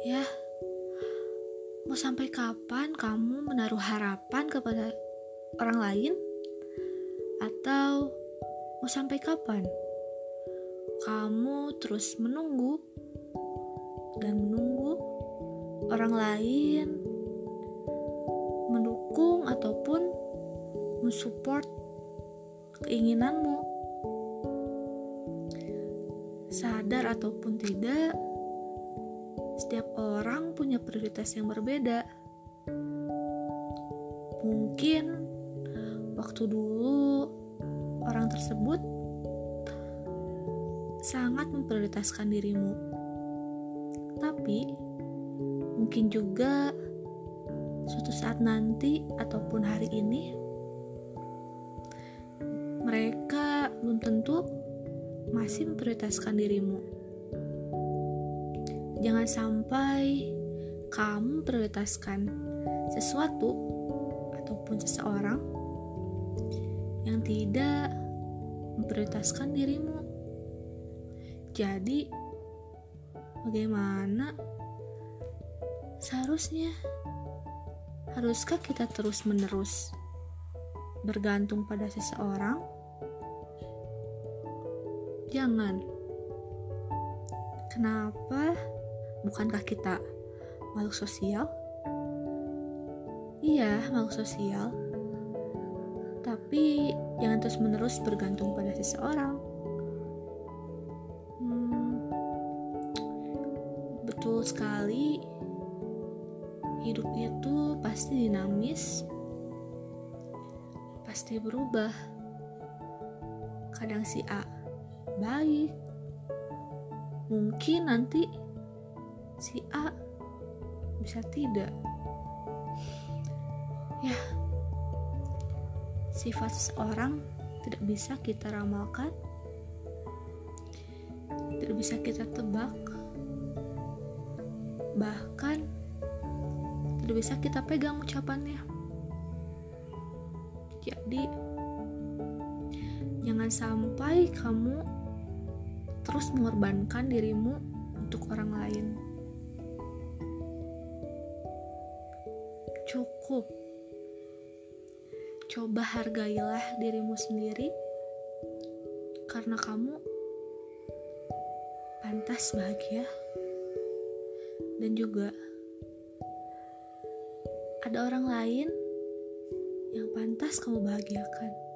Mau sampai kapan kamu menaruh harapan kepada orang lain? Atau mau sampai kapan kamu terus menunggu dan menunggu orang lain mendukung ataupun mensupport keinginanmu? Sadar ataupun tidak, setiap orang punya prioritas yang berbeda. Mungkin waktu dulu orang tersebut sangat memprioritaskan dirimu, tapi mungkin juga suatu saat nanti ataupun hari ini mereka belum tentu masih memprioritaskan dirimu. Jangan sampai kamu prioritaskan sesuatu ataupun seseorang yang tidak memprioritaskan dirimu. Jadi, bagaimana seharusnya? Haruskah kita terus-menerus bergantung pada seseorang? Jangan. Kenapa? Bukankah kita makhluk sosial? Iya, makhluk sosial. Tapi jangan terus-menerus bergantung pada seseorang. Hmm, betul sekali. Hidup itu pasti dinamis, pasti berubah. Kadang si A baik, mungkin nanti si A bisa tidak. Ya, sifat seseorang tidak bisa kita ramalkan, tidak bisa kita tebak, bahkan tidak bisa kita pegang ucapannya. Jadi, jangan sampai kamu terus mengorbankan dirimu untuk orang lain. Cukup. Coba hargailah dirimu sendiri karena kamu pantas bahagia dan juga ada orang lain yang pantas kamu bahagiakan.